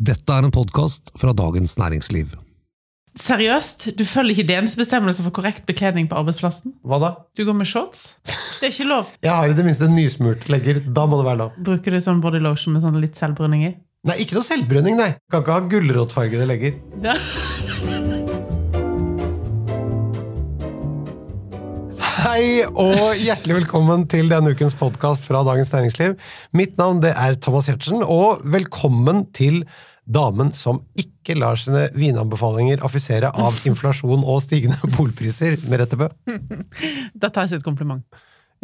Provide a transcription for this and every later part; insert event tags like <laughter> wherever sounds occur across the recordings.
Dette er en podkast fra Dagens Næringsliv. Seriøst, du følger ikke DNs bestemmelse for korrekt bekledning på arbeidsplassen? Hva da? Du går med shorts? Det er ikke lov. Jeg har i det minste nysmurt legger. Da må det være lov. Bruker du sånn body lotion med sånn litt selvbruning i? Nei, ikke noe selvbrenning, nei. Kan ikke ha gulrotfargede legger. Ja. Hei og hjertelig velkommen til denne ukens podkast fra Dagens Næringsliv. Mitt navn det er Thomas Giertsen, og velkommen til damen som ikke lar sine vinanbefalinger affisere av <laughs> inflasjon og stigende <laughs> boligpriser, Merete Bø. Da tar jeg sitt kompliment.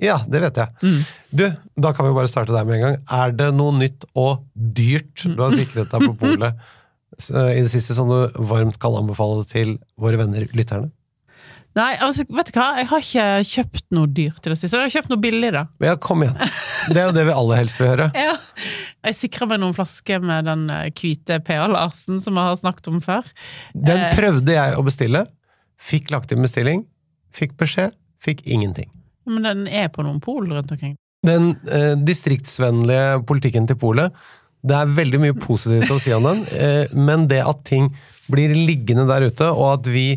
Ja, det vet jeg. Du, da kan vi bare starte der med en gang. Er det noe nytt og dyrt du har sikret deg på <laughs> polet eh, i det siste som du varmt kan anbefale til våre venner lytterne? Nei, altså, vet du hva? Jeg har ikke kjøpt noe dyrt i det siste. Jeg har kjøpt noe billig, da. Ja, kom igjen. Det er jo det vi aller helst vil høre. Ja. Jeg sikra meg noen flasker med den eh, hvite P.A. Larsen som jeg har snakket om før. Den Eh. prøvde jeg å bestille. Fikk lagt inn bestilling. Fikk beskjed. Fikk ingenting. Men den er på noen pol rundt omkring. Den eh, distriktsvennlige politikken til polet, det er veldig mye positivt å si om den, eh, men det at ting blir liggende der ute, og at vi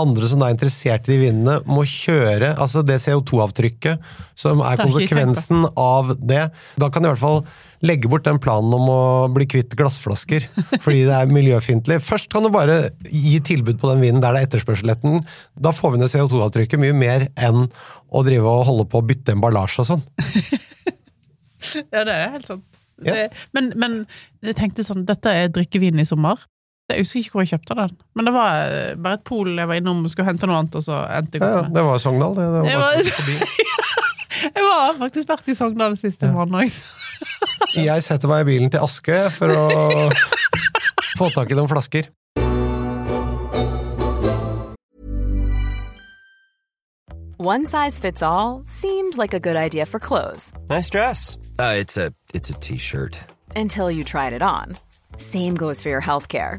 andre som er interessert i de vinene, må kjøre altså det CO2-avtrykket som er konsekvensen av det. Da kan i hvert fall legge bort den planen om å bli kvitt glassflasker, fordi det er miljøfiendtlig. Først kan du bare gi tilbud på den vinen der det er etterspørsel etter den. Da får vi ned CO2-avtrykket mye mer enn å drive og holde på å bytte emballasje og sånn. Ja, det er helt sant. Ja. Det, men, men jeg tenkte sånn, dette er drikkevin i sommer. Jeg husker ikke hvor jeg kjøpte den. Men det var eh, bare et pol jeg var innom og skulle hente noe annet, og så endte jeg Ja, ja, det var Sogndal, det. det var Jeg var- <laughs> Jeg var faktisk vært i Sogndal siste Ja. mandag. Jeg setter meg i bilen til Aske for å <laughs> få tak i noen flasker. One size fits all seemed like a good idea for clothes Nice dress. Uh, it's a it's a t-shirt. until you tried it on. Same goes for your healthcare.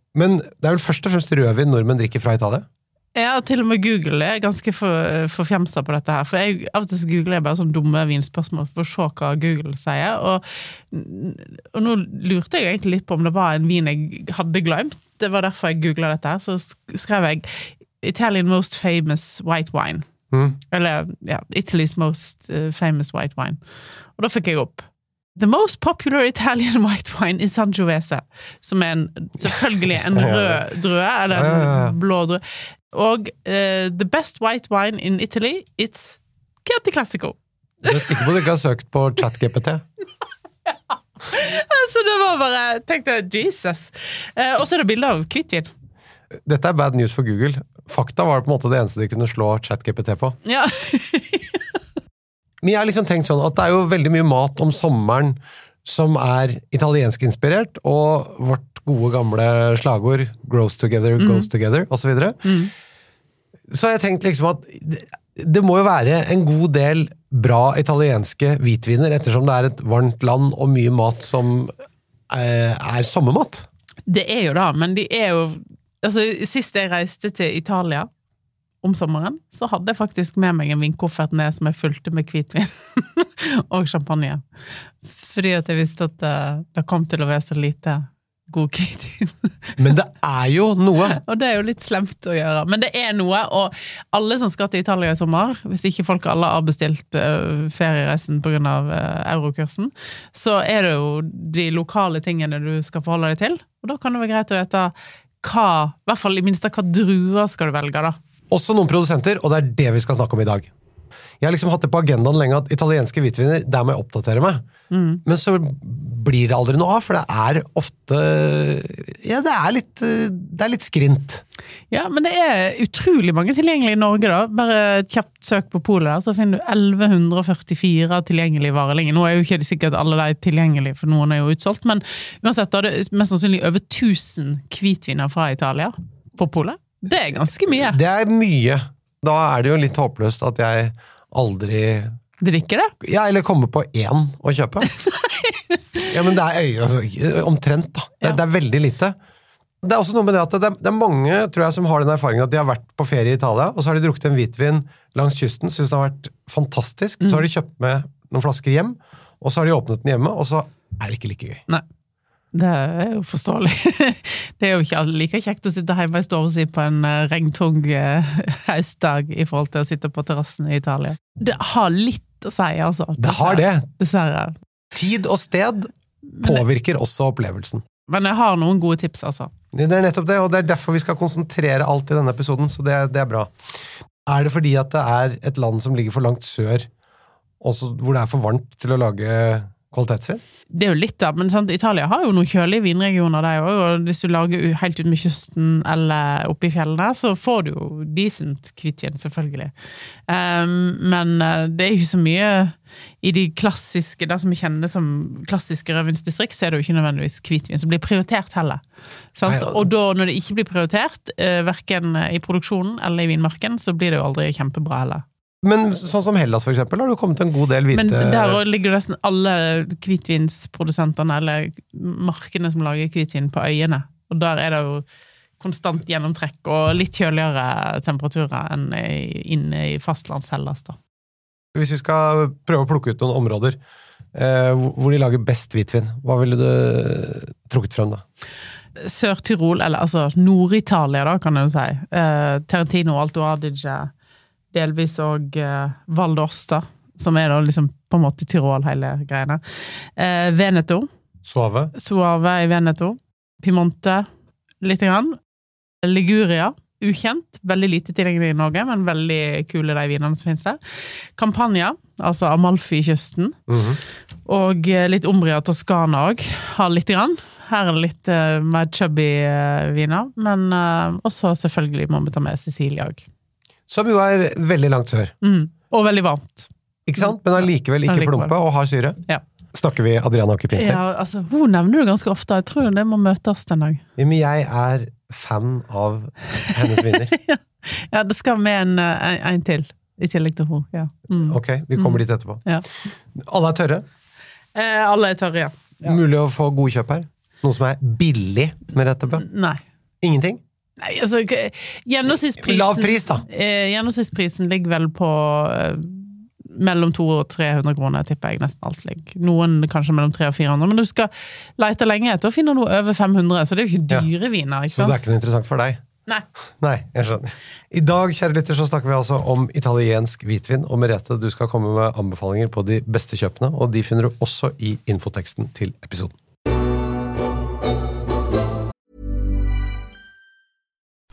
Men det er vel først og fremst rødvin nordmenn drikker fra Italia? Ja, til og med Google er ganske for, på dette her. For jeg, av og til så googler jeg bare sånne dumme vinspørsmål for å se hva Google sier. Og, og nå lurte jeg egentlig litt på om det var en vin jeg hadde glemt. Det var derfor jeg googla dette her. Så skrev jeg 'Italian most famous white wine'. Mm. Eller ja, 'Italy's most eh, famous white wine'. Og da fikk jeg opp The most popular Italian <laughs> white wine is Sangiovese, som er en, selvfølgelig en <laughs> Ja, ja, ja. rød drue, eller en Ja, ja, ja. blå drue. Og uh, the best white wine in Italy, it's Chianti Classico. Du er sikker på at du ikke har søkt på ChatGPT? <laughs> Så det var bare jeg tenkte Jesus. Uh, og så er det bilde av hvitvin. Dette er bad news for Google. Fakta var på en måte det eneste de kunne slå ChatGPT på. Ja. Men jeg har liksom tenkt sånn at det er jo veldig mye mat om sommeren som er italienskinspirert, og vårt gode gamle slagord 'grows together, goes together', osv. Så, videre. så har jeg tenkt liksom at det, det må jo være en god del bra italienske hvitviner, ettersom det er et varmt land og mye mat som eh, er sommermat. Det er jo det, men de er jo Altså, sist jeg reiste til Italia om sommeren, så hadde jeg faktisk med meg en vinkoffert ned som jeg fulgte med hvitvin <laughs> og champagne. Fordi at jeg visste at det, det kom til å være så lite god hvitvin. <laughs> Men det er jo noe! Og det er jo litt slemt å gjøre. Men det er noe, og alle som skal til Italia i sommer, hvis ikke folk alle har bestilt uh, feriereisen pga. Uh, eurokursen, så er det jo de lokale tingene du skal forholde deg til. Og da kan det være greit å vite hva, i hvert fall i minste hva druer skal du velge, da. Også noen produsenter, og det er det vi skal snakke om i dag. Jeg har liksom hatt det på agendaen lenge at italienske hvitviner, der må jeg oppdatere meg. Men så blir det aldri noe av, for det er ofte Ja, det er litt, det er litt skrint. Ja, men det er utrolig mange tilgjengelige i Norge, da. Bare et kjapt søk på polet, der, så finner du 1144 tilgjengelige varer lenger. Nå er jo ikke sikkert alle de tilgjengelige, for noen er jo utsolgt, men uansett, da er det mest sannsynlig over 1000 hvitviner fra Italia på polet. Det er ganske mye. Det er mye. Da er det jo litt håpløst at jeg aldri Drikker det? Ja, eller kommer på én å kjøpe. <laughs> ja, men det er altså, omtrent, da. Det, Ja. det er veldig lite. Det er også noe med det at det er, det er mange tror jeg, som har den erfaringen at de har vært på ferie i Italia, og så har de drukket en hvitvin langs kysten, syns det har vært fantastisk. Så har de kjøpt med noen flasker hjem, og så har de åpnet den hjemme, og så er det ikke like gøy. Nei. Det er jo forståelig. <laughs> Det er jo ikke like kjekt å sitte hjemme i stua si på en eh, regntung eh, <laughs> høstdag i forhold til å sitte på terrassen i Italia. Det har litt å si, altså. Det har det. Dessverre. Tid og sted påvirker også opplevelsen. Men jeg har noen gode tips, altså. Det er nettopp det, og det er derfor vi skal konsentrere alt i denne episoden, så det, det er bra. Er det fordi at det er et land som ligger for langt sør, også hvor det er for varmt til å lage kvalitetsvin? Det er jo litt, da, men sant? Italia har jo noen kjølige vinregioner, de òg. Og hvis du lager helt ut med kysten eller oppe i fjellene, så får du jo decent hvitvin, selvfølgelig. Um, men eh, det er jo ikke så mye i de klassiske, det som vi kjenner som klassiske rødvinsdistrikt, så er det jo ikke nødvendigvis hvitvin som blir prioritert heller. Sant? Nei, og- og da, når det ikke blir prioritert, uh, verken i produksjonen eller i vinmarken, så blir det jo aldri kjempebra heller. Men sånn som Hellas, for eksempel, har jo kommet en god del hvite Men der ligger nesten alle hvitvinsprodusentene, eller markene som lager hvitvin, på øyene. Og der er det jo konstant gjennomtrekk og litt kjøligere temperaturer enn inne i fastlands-Hellas, da. Hvis vi skal prøve å plukke ut noen områder eh, hvor de lager best hvitvin, hva ville du trukket frem da? Sør-Tyrol, eller altså Nord-Italia, da, kan jo si. Eh, Terentino, Alto Adige, delvis òg eh, Val d'Osta, som er da liksom på en måte Tyrol, hele greiene. Eh, Veneto, Suave? Suave i Veneto. Pimonte lite grann. Liguria, ukjent. Veldig lite tilgjengelig i Norge, men veldig kule de vinene som finnes der. Campania, altså Amalfi-kysten. Mhm. Og eh, litt Umbria og Toskana òg, har lite grann. Her er det litt uh, mer chubby uh, viner, men uh, også selvfølgelig må vi ta med Sicilia òg. Som jo er veldig langt sør. Mm. Og veldig varmt. Ikke sant? Men allikevel ikke Allikevel. plumpe og har syre. Ja. Snakker vi Adriana Occhipinti? Ja, altså, hun nevner du ganske ofte. Jeg tror det må møtes den dag. Ja, men jeg er fan av hennes vinner. <laughs> Ja, det skal med en, eh, en, en til, i tillegg til hun. Ja. Mm. Ok, vi kommer dit etterpå. Ja. Alle er tørre. Eh, alle er tørre, ja. Ja. Mulig å få godkjøp her. Noe som er billig med Rettebø. Nei. Ingenting. Nei, altså, gjennomsnittsprisen Lav pris, da. Eh, gjennomsnittsprisen ligger vel på eh, mellom 200 og 300 kroner, tipper jeg nesten alt ligger. Noen kanskje mellom 300 og 400, men du skal lete lenge etter å finne noe over 500, så det er jo ikke Ja. dyre viner, ikke sant? Så det er ikke noe interessant for deg. Nei. <laughs> Nei, jeg skjønner. I dag kjære lytter, så snakker vi altså om italiensk hvitvin. Og Merete, du skal komme med anbefalinger på de beste kjøpene, og de finner du også i infoteksten til episoden.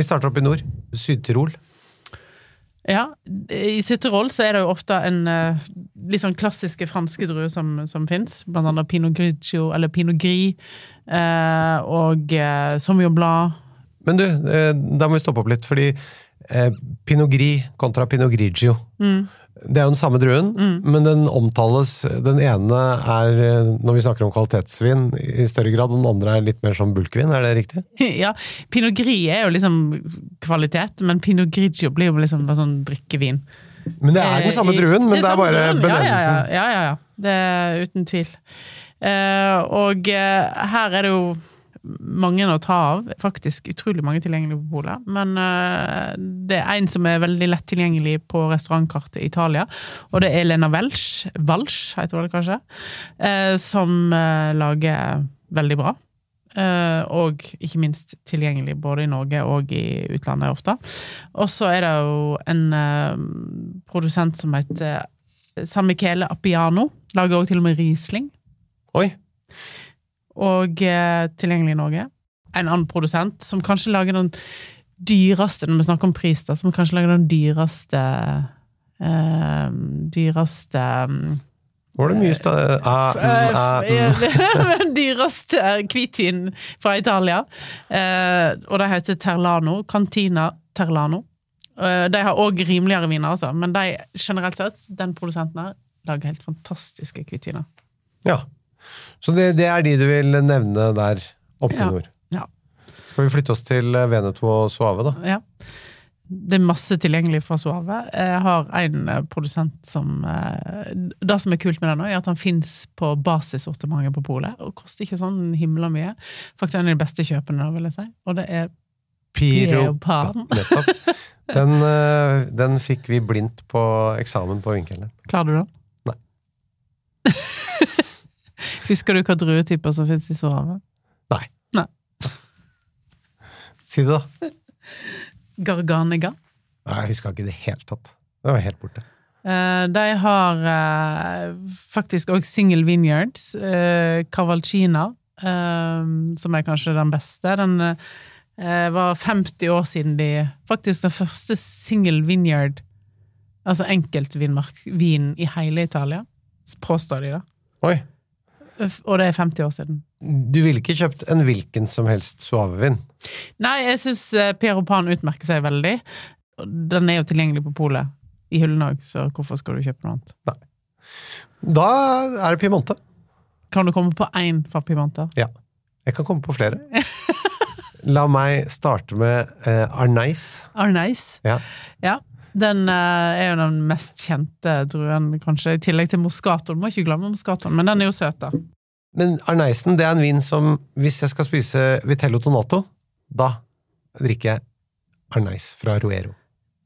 Vi starter opp i nord. Syd-Tirol. Ja, i Sutterol så er det jo ofte en eh, litt sånn klassiske franske druer som, som fins. Blant annet Pinot Grigio, eller Pinot Gris, eh, og uh, Sauvignon Blanc. Men du, eh, da må vi stoppe opp litt, fordi eh, Pinot Gris kontra Pinot Grigio Det er jo den samme druen, men den omtales Den ene er, når vi snakker om kvalitetsvin, i større grad, og den andre er litt mer som bulkvin, er det riktig? <laughs> ja, Pinot Gris er jo liksom kvalitet, men Pinot Grigio blir jo liksom bare sånn drikkevin. Men det er den samme Eh, druen, men det er samme bare druen. benevnelsen. Ja, ja, ja. ja, ja, ja. Det er uten tvil. Uh, og uh, her er det jo mange å ta av. Faktisk utrolig mange tilgjengelige på polet. Men uh, det er en som er veldig lett tilgjengelig på restaurantkartet i Italia, og det er Lena Welsch, Walsch heter det kanskje, uh, som uh, lager veldig bra. Og ikke minst tilgjengelig både i Norge og i utlandet ofte. Og så er det jo en produsent som heter San Michele Appiano. Lager også til og med Riesling. Oi! Og eh, tilgjengelig i Norge. En annen produsent som kanskje lager den dyreste, når vi snakker om pris, da, som kanskje lager den dyreste eh, Dyreste mm, Var det mye sta... Ah, mm, ah, <laughs> mm. Den dyreste hvitvinen fra Italia. Eh, og de heter Terlano. Cantina Terlano. Eh, de har òg rimeligere viner, altså, men de, generelt sett, den produsenten her, lager helt fantastiske hvitviner. Ja. Så det, det er de du vil nevne der oppe i Ja. nord. Ja. Skal vi flytte oss til eh, Veneto og Suave, da? Ja. Det er masse tilgjengelig fra Suave. Jeg har en eh, produsent som eh, Det som er kult med den, er at han fins på basissortimentet på polet, og koster ikke sånn himla mye. Faktisk en av de beste kjøpene, vil jeg si. Og det er Piropan. Den, den fikk vi blindt på eksamen på Vinkelen. Klarer du den? Nei. <laughs> <laughs> Husker du hva druetyper som fins i Suave? Nei. Nei. Si det, da. <laughs> Garganega. Nei, jeg huska ikke i det hele tatt. Det var helt borte. Uh, de har uh, faktisk òg Single Vineyards. Uh, Cavalcina, som er kanskje den beste. Den var 50 år siden de Faktisk den første single vineyard, altså enkeltvinmark-vin i hele Italia, påstår de, da. Oi. Og det er 50 år siden. Du ville ikke kjøpt en hvilken som helst Suave-vin? Nei, jeg syns Pierre Pan utmerker seg veldig. Den er jo tilgjengelig på polet i hyllene òg, så hvorfor skal du kjøpe noe annet? Nei. Da er det Piemonte. Kan du komme på én fra Piemonte? Ja. Jeg kan komme på flere. La meg starte med eh, Arneis. Arneis. Ja. Ja. Den eh, er jo den mest kjente druen, kanskje, i tillegg til moskatoen. Må ikke glemme moskatoen, men den er jo søt, da. Men Arneisen det er en vin som, hvis jeg skal spise Vitello Tonato, da drikker jeg Arneis fra Roero.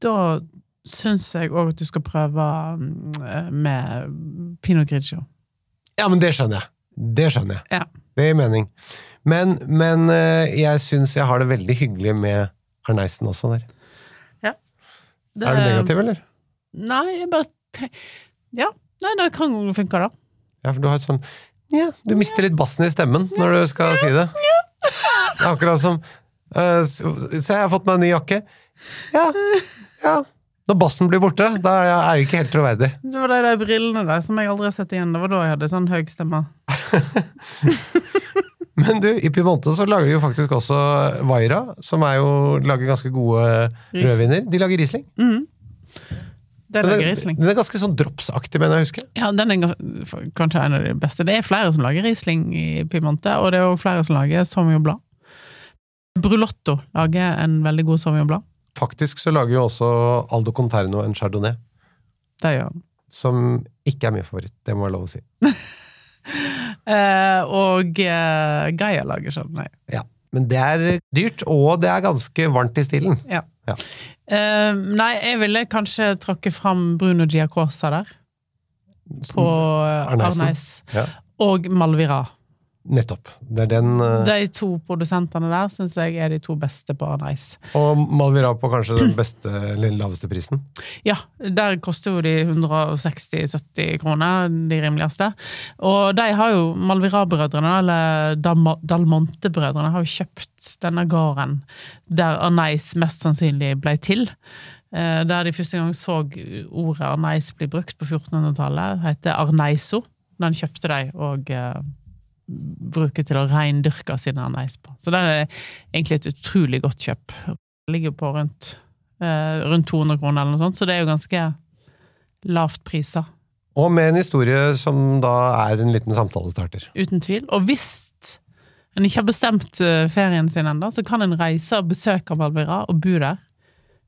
Da syns jeg òg at du skal prøve mm, med Pinot Grigio. Ja, men det skjønner jeg. Det skjønner jeg. Ja. Det gir mening. Men, men eh, jeg syns jeg har det veldig hyggelig med Arneisen også der. Det- Er du negativ, eller? Nei, jeg bare Ja. Nei, det kan funke, da. Ja, for du har et sånn Ja, du mister litt bassen i stemmen når du skal si det. Det er akkurat som uh, Se, jeg har fått meg en ny jakke. Ja, ja. Når bassen blir borte, da er jeg- ikke helt troverdig. Det var de der brillene der som jeg aldri har sett igjen. Det var da jeg hadde sånn høy stemme. <laughs> Men du, i Piemonte så lager de jo faktisk også Vaira, som er jo, lager ganske gode Riesling. rødviner. De lager Riesling. Mm. Den, Den er, den er ganske sånn dropsaktig, mener jeg å huske. Ja, den er kanskje en av de beste. Det er flere som lager Riesling i Piemonte, og det er òg flere som lager Sauvignon Blad. Brulotto lager en veldig god Sauvignon Blad. Faktisk så lager jo også Aldo Conterno en chardonnay, Det gjør han. som ikke er min favoritt. Det må være lov å si. <laughs> Eh, og eh, Gaia lager Chardonnay. Ja. Men det er dyrt, og det er ganske varmt i stilen. Ja. Ja. Eh, nei, jeg ville kanskje tråkke fram Bruno Giacosa der, på Arneisen. Arneis. Ja. Og Malvira. Nettopp. Det er den uh... De to produsentene der syns jeg er de to beste på Nice. Og Malvira på kanskje den beste eller laveste prisen. Ja, der koster jo de 160-70 kroner, de rimeligste. Og de har jo, Malvira-brødrene, eller Dalmonte-brødrene, har jo kjøpt denne gården der Arneis mest sannsynlig ble til. Eh, Der de første gang så ordet Arneis bli brukt på 1400-tallet, heter Arneiso. Den kjøpte de og eh, bruker til å reindyrke sine arneis på. Så det er egentlig et utrolig godt kjøp. Det ligger på rundt, eh, rundt 200 kroner eller noe sånt, så det er jo ganske lavt priser. Og med en historie som da er en liten samtalestarter. Uten tvil. Og hvis en ikke har bestemt eh, ferien sin ennå, så kan en reise og besøke Malvira og bo der.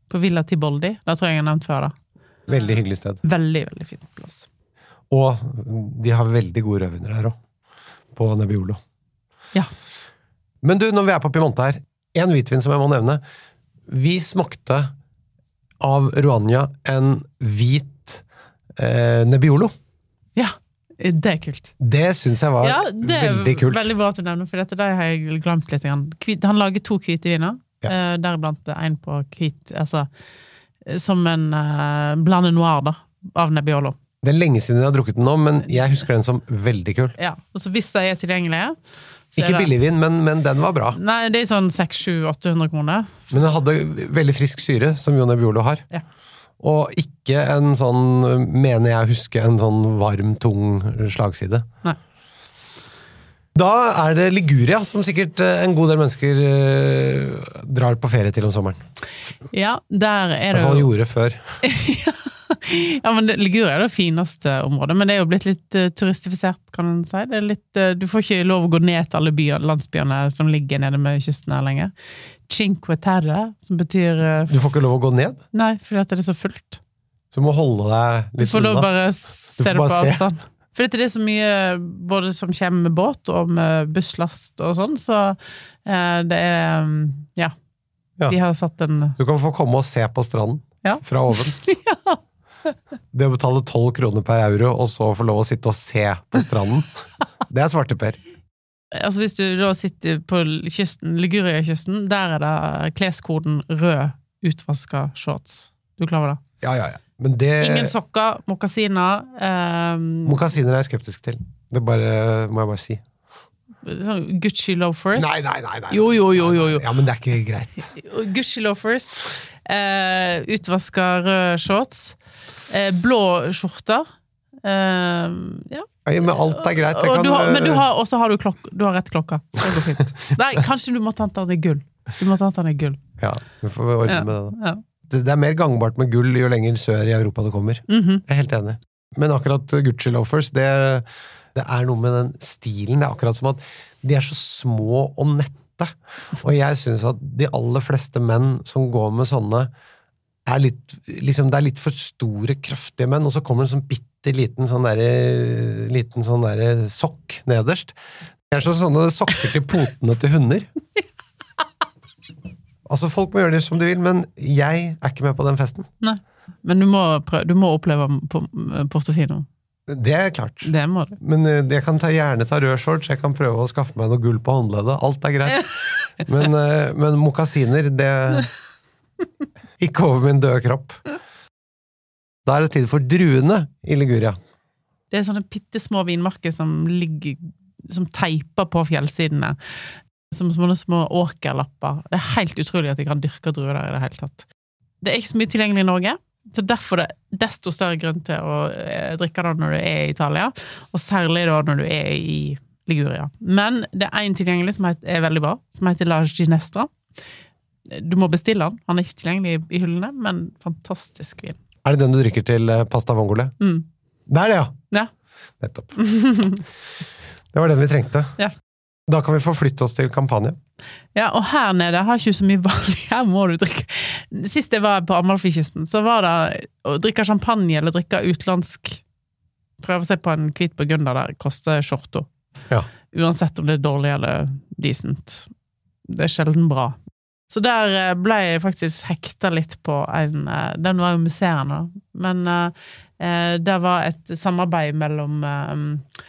På Villa Tiboldi. Det tror jeg jeg har nevnt før. da. Veldig hyggelig sted. Veldig, veldig fint plass. Og de har veldig gode rødviner der òg. På Nebbiolo. Ja. Men du, når vi er på Piemonte her, en hvitvin som jeg må nevne. Vi smakte av Ruania en hvit eh, Nebbiolo. Ja, det er kult. Det syns jeg var Ja, det er veldig kult. veldig bra at du nevner, for dette det har jeg glemt litt. Han lager to hvite viner, Ja. eh, deriblant en på hvit Altså eh, som en uh, blande noir, da, av Nebbiolo. Det er lenge siden jeg har drukket den nå, men jeg husker den som veldig kul. Ja, og så hvis de er tilgjengelige Ikke billigvin, men, men den var bra. Nei, det er sånn 600-800 kroner. Men den hadde veldig frisk syre, som Jon Ebiolo har. Ja. Og ikke en sånn, mener jeg å huske, en sånn varm, tung slagside. Nei. Da er det Liguria, som sikkert eh, en god del mennesker eh, drar på ferie til om sommeren. Ja, der I er hvert det fall jo gjorde før. <laughs> <laughs> Ja, <laughs> men det- er det fineste området, men det er jo blitt litt uh, turistifisert, kan en si. Det er litt, uh, du får ikke lov å gå ned til alle byer, landsbyene som ligger nede med kysten her lenger. Cinque Terre, som betyr uh, Du får ikke lov å gå ned. Nei, fordi at det er så fullt. Så du må holde deg Du litt får lov unna. bare Du se får det på bare se. avstand. Fordi det er så mye både som kommer med båt og med busslast og sånn, så det er mm, Ja. Ja. De har satt en Du kan få komme og se på stranden Ja. fra oven. <laughs> Det å betale tolv kroner per euro, og så få lov å sitte og se på stranden, det er svarteper. Altså Hvis du da sitter på kysten, Liguria-kysten, der er det kleskoden rød utvaska shorts. Du er klar over det? Ja, ja, ja. Men det Ingen sokker, mokasiner. um... Mokasiner er jeg skeptisk til. Det bare, må jeg bare si. sånn Gucci loafers. Nei, nei, nei. nei. Jo, jo, jo, jo, jo. Ja, men det er ikke greit. Gucci loafers. uh, utvaska rød shorts. Eh, blå skjorter. Eh, ja. Men alt er greit. Og du har, men du øh, har, også har du, klok, du har rett klokka. Så det går fint. <laughs> Nei, kanskje du må ta den i gull. Du må ta den i gull. Ja, vi får ordne Ja. med det. da. Ja. Det, det er mer gangbart med gull jo lenger sør i Europa det kommer. Mhm. Jeg er helt enig. Men akkurat Gucci loafers, det, det er noe med den stilen. Det er akkurat som at de er så små og nette. Og jeg syns at de aller fleste menn som går med sånne, er litt, liksom, det er litt for store, kraftige menn, og så kommer det en sånn bitte liten sånn der, liten sånn der sokk nederst. Det er sånn sånne sokker til potene til hunder. Altså, folk må gjøre det som de vil, men jeg er ikke med på den festen. Nei. Men du må, prøve, du må oppleve på Portofino. Det er klart. Det må du. Men eh, jeg kan ta, gjerne ta rød shorts, jeg kan prøve å skaffe meg noe gull på håndleddet. Alt er greit. <laughs> Men, eh, men mokasiner, det <laughs> Ikke over min døde kropp. Da er det tid for druene i Liguria. Det er sånne bitte små vinmarker som ligger Som teiper på fjellsidene. Som små, små åkerlapper. Det er helt utrolig at de kan dyrke druer der i det hele tatt. Det er ikke så mye tilgjengelig i Norge, så derfor er det desto større grunn til å eh, drikke det når du er i Italia, og særlig da når du er i Liguria. Men det er én tilgjengelig som er veldig bra, som heter La Ginestra. Du må bestille den. Han er ikke tilgjengelig i- hyllene, men fantastisk vin. Er det den du drikker til eh, pasta vongole? Mm. Er det, ja! Ja. Nettopp. <laughs> Det var den vi trengte. Ja. Da kan vi forflytte oss til kampanje. Ja, og her nede har ikke så mye valg. <laughs> Her må du drikke Sist jeg var på Amalfikysten, så var det å drikke champagne eller drikke utenlandsk Prøve se på en hvit burgunder der koster skjorta. Ja. Uansett om det er dårlig eller decent. Det er sjelden bra. Så der eh, ble jeg faktisk hekta litt på en eh, Den var jo musserende, da. Men eh, eh, det var et samarbeid mellom eh,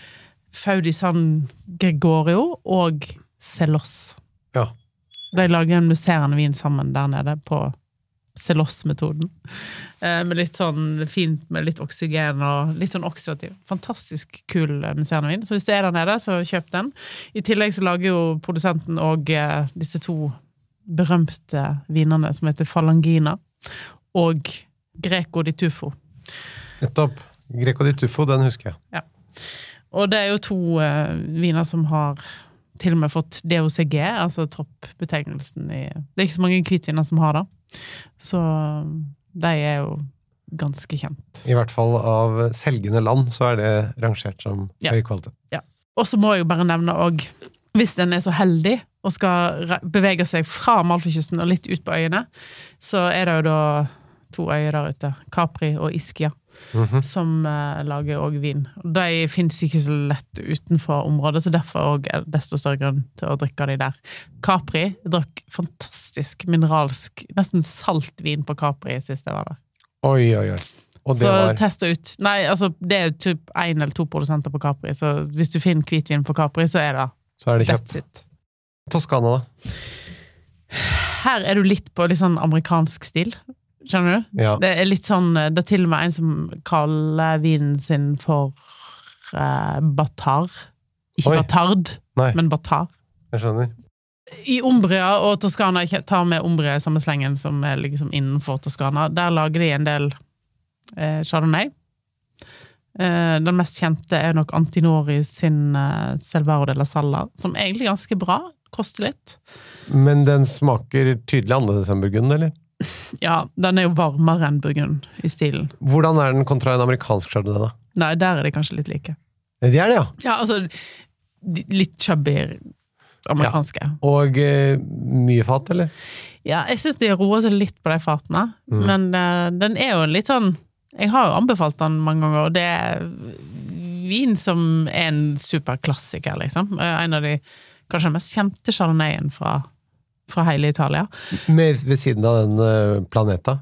Faudi San Gregorio og Celos. Ja. De lager en musserende vin sammen der nede på Celos-metoden. Eh, med litt sånn fint med litt oksygen og litt sånn oksidativ. Fantastisk kul musserende vin. Så hvis det er der nede, så kjøp den. I tillegg så lager jo produsenten og disse to berømte vinene som heter Falangina og Greco di Tufo. Nettopp. Greco di Tufo, den husker jeg. Ja. Og det er jo to uh, viner som har til og med fått DOCG, altså toppbetegnelsen i Det er ikke så mange hvitviner som har det. Så de er jo ganske kjent. I hvert fall av selgende land så er det rangert som Ja. høy kvalitet. Ja. Og så må jeg jo bare nevne òg, hvis en er så heldig og skal bevege seg fra Malfakysten og litt ut på øyene, så er det jo da to øyer der ute, Capri og Ischia, Mhm. som eh, lager òg vin. De fins ikke så lett utenfor området, så derfor òg er det desto større grunn til å drikke de der. Capri drakk fantastisk mineralsk, nesten salt vin på Capri sist jeg var der. Oi, oi, oi. Det så var testa ut Nei, altså, det er jo typ én eller to produsenter på Capri, så hvis du finner hvitvin på Capri, så er det Så er det kjøpt. that's it. Toskana, da? Her er du litt på litt sånn amerikansk stil. Skjønner du? Ja. Det er litt sånn Det er til og med en som kaller vinen sin for eh, Batar. Ikke Oi. Batard, Nei, men Batar. jeg skjønner. I Umbria og Toskana, jeg tar med Umbria i samme slengen som er liksom innenfor Toskana, der lager de en del eh, chardonnay. Eh, den mest kjente er nok Antinori sin eh, Selvaro de la Salla, som er egentlig ganske bra. Koster litt. Men den smaker tydelig annerledes enn burgund, eller? <laughs> Ja, den er jo varmere enn Burgund i stilen. Hvordan er den kontra en amerikansk chardonnay, da? Nei, der er de kanskje litt like. De er det, ja. Ja, altså Litt chubby amerikanske. Ja, Og uh, mye fat, eller? Ja, jeg syns de roer seg litt på de fatene, Mm. men uh, den er jo litt sånn Jeg har jo anbefalt den mange ganger, og det er vin som er en superklassiker, liksom. Eh, En av de kanskje mest kjente chardonnayen fra, fra hele Italia. Med, ved siden av den eh, Planeta.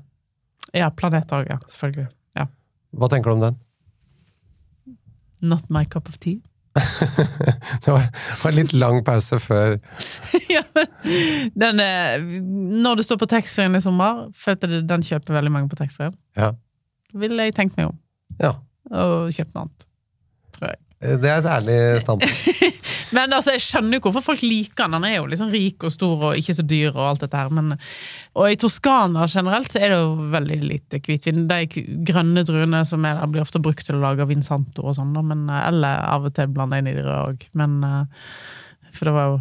Ja, Planeta òg, ja. Selvfølgelig. Ja. Hva tenker du om den? Not my cup of tea. <laughs> Det var, var en litt lang pause før ja, men den er, når det står på taxfree-en i sommer, for den kjøper veldig mange på taxfree, Ja. Ville jeg tenkt meg om Ja. og kjøpt noe annet. Tror jeg. Det er et ærlig standpunkt. <laughs> Men altså, jeg skjønner jo hvorfor folk liker han. Han er jo liksom rik og stor og ikke så dyr og alt dette her. Men, og i Toskana generelt så er det jo veldig lite hvitvin. De grønne druene som er der, blir ofte brukt til å lage vinsanto og sånn, men, eller av og til blanda inn i de røde òg. Men eh, For det var jo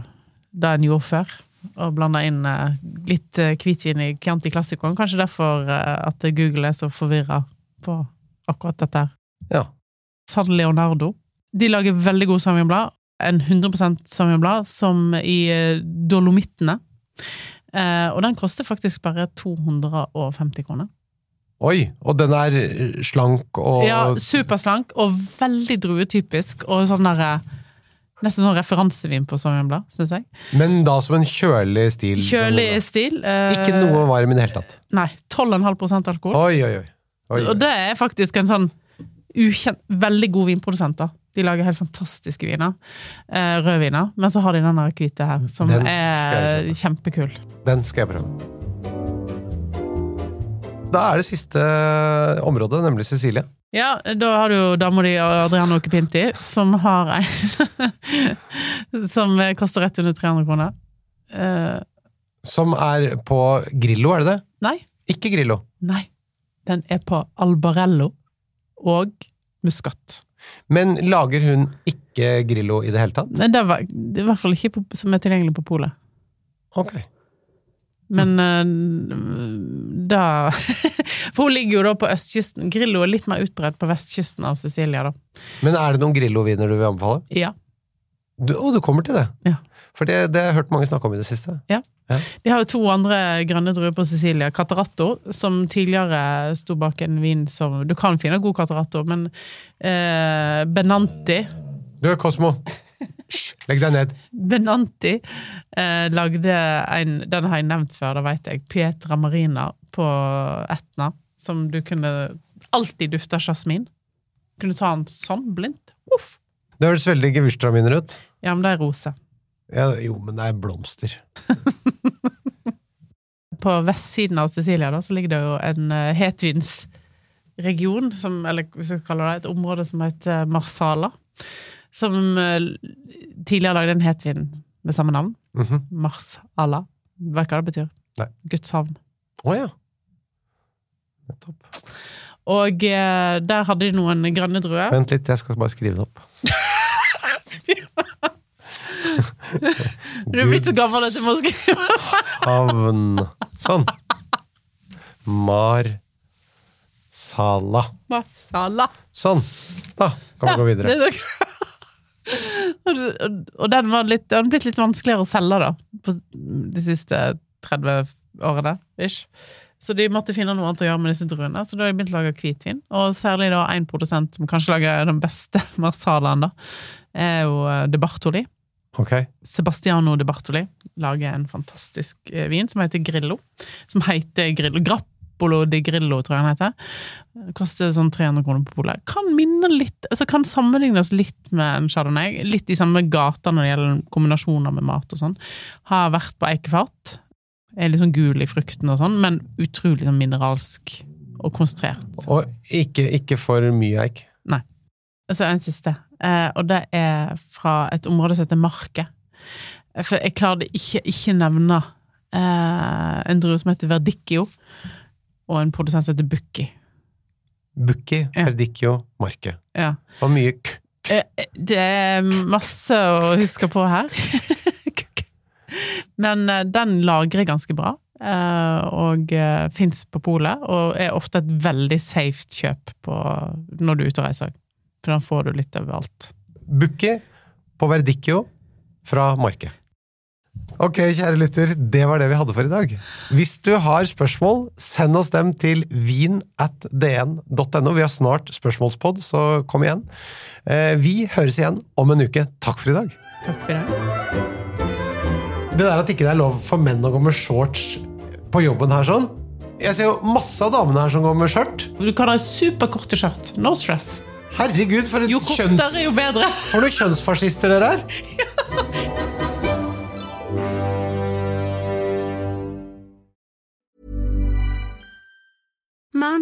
det en gjorde før. Og blanda inn eh, litt eh, hvitvin i Chianti Classicoen. Kanskje derfor eh, at Google er så forvirra på akkurat dette her. Ja. San Leonardo. De lager veldig god Sauvignon En 100 Sauvignon som i eh, Dolomittene. Eh, og den koster faktisk bare 250 kroner. Oi! Og den er slank og Ja, Superslank og veldig druetypisk. Og sånn der, eh, Nesten sånn referansevin på Sauvignon Blad, syns jeg. Men da som en kjølig stil. Kjølig sånn, stil. eh, Ikke noe varm i det hele tatt. Nei. 12,5% alkohol. Oi, oi, oi. Oi. Og det er faktisk en sånn ukjent, veldig god vinprodusent. da. De lager helt fantastiske viner. Eh, rødviner. Men så har de den hvite her, som Den er kjempekul. Den skal jeg prøve. Da er det siste området, nemlig Cecilie. Ja, da har du jo dama di Adriano Occhipinti, som har en <laughs> Som koster rett under 300 kroner. Eh, Som er på Grillo, er det det? nei. Ikke Grillo. Nei. Den er på Albarello og muskat. Men lager hun ikke Grillo i det hele tatt? Nei, det er, det er i hvert fall ikke på, som er tilgjengelig på polet. Ok. Men eh, da <laughs> For hun ligger jo da på østkysten. Grillo er litt mer utbredt på vestkysten av Sicilia, da. Men er det noen Grillo-viner du vil anbefale? Ja. Du, og du kommer til det? Ja. For det, det har jeg hørt mange snakke om i det siste. De har jo to andre grønne druer på Sicilia. Catarato, som tidligere sto bak en vin som Du kan finne god Catarato, men eh, Benanti Du, Cosmo! Legg deg ned. Benanti eh, lagde en Den har jeg nevnt før, det vet jeg. Pietra Marina på Etna. Som du kunne alltid dufta jasmin. Kunne ta den sånn, blindt. Uff, Det høres veldig gevirstraminer ut. Ja, men det er rose. Ja, jo, men det er blomster. <laughs> På vestsiden av Sicilia da, så ligger det jo en uh, hetvinsregion, som, eller hvis vi kaller det et område som heter Marsala. Som eh, tidligere lagde en hetvin med samme navn. Mhm. Marsala. Vet hva det betyr? Nei. Guds havn. Å ja. Nettopp. Og eh, der hadde de noen grønne druer. Vent litt, jeg skal bare skrive det opp. <laughs> <laughs> <laughs> Du er blitt så gammel at du må skrive Havn Sånn. Mar Sala. Marsala. Sånn. Da kan vi gå videre. det er så- <laughs> og, den var litt, den har blitt litt vanskeligere å selge, da, på de siste 30 årene. Ish. Så de måtte finne noe annet å gjøre med disse druene, så da har de begynt å lage hvitvin. Og særlig da en produsent som kanskje lager den beste <laughs> marsalaen, da, er jo eh, De Bartoli. Ok. Sebastiano de Bartoli lager en fantastisk eh, vin som heter Grillo. Som heter Grillo. Grappolo di Grillo, tror jeg den heter. Det koster sånn 300 kroner på polet. Kan minne litt, altså kan sammenlignes litt med en chardonnay. Litt i samme gata når det gjelder kombinasjoner med mat og sånn. Har vært på eikefat. Er litt sånn gul i frukten og sånn, men utrolig sånn mineralsk og konsentrert. Og ikke, ikke for mye eik. Og så en siste, og det er fra et område som heter Marke. For jeg klarte ikke ikke nevne eh, en drue som heter Verdicchio, og en produsent som heter Bukki. Bukki, Ja. Verdicchio, Marke. Ja. Og mye k. Eh, Det er masse å huske på her. <laughs> Men eh, den lagrer ganske bra, eh, og fins på polet, og er ofte et veldig safe kjøp på, når du er ute og reiser. For da får du litt overalt. Bukki på Verdicchio fra Marke. Ok, kjære lytter, det var det vi hadde for i dag. Hvis du har spørsmål, send oss dem til vin.dn.no. Vi har snart spørsmålspod, så kom igjen. Eh, Vi høres igjen om en uke. Takk for i dag. Takk for det. Det der at ikke det er lov for menn å gå med shorts på jobben her sånn Jeg ser jo masse av damene her som går med skjørt. Du kan ha superkorte skjørt. No stress. Herregud, for, et kjønns, jo bedre. for noen kjønnsfascister dere er! <laughs>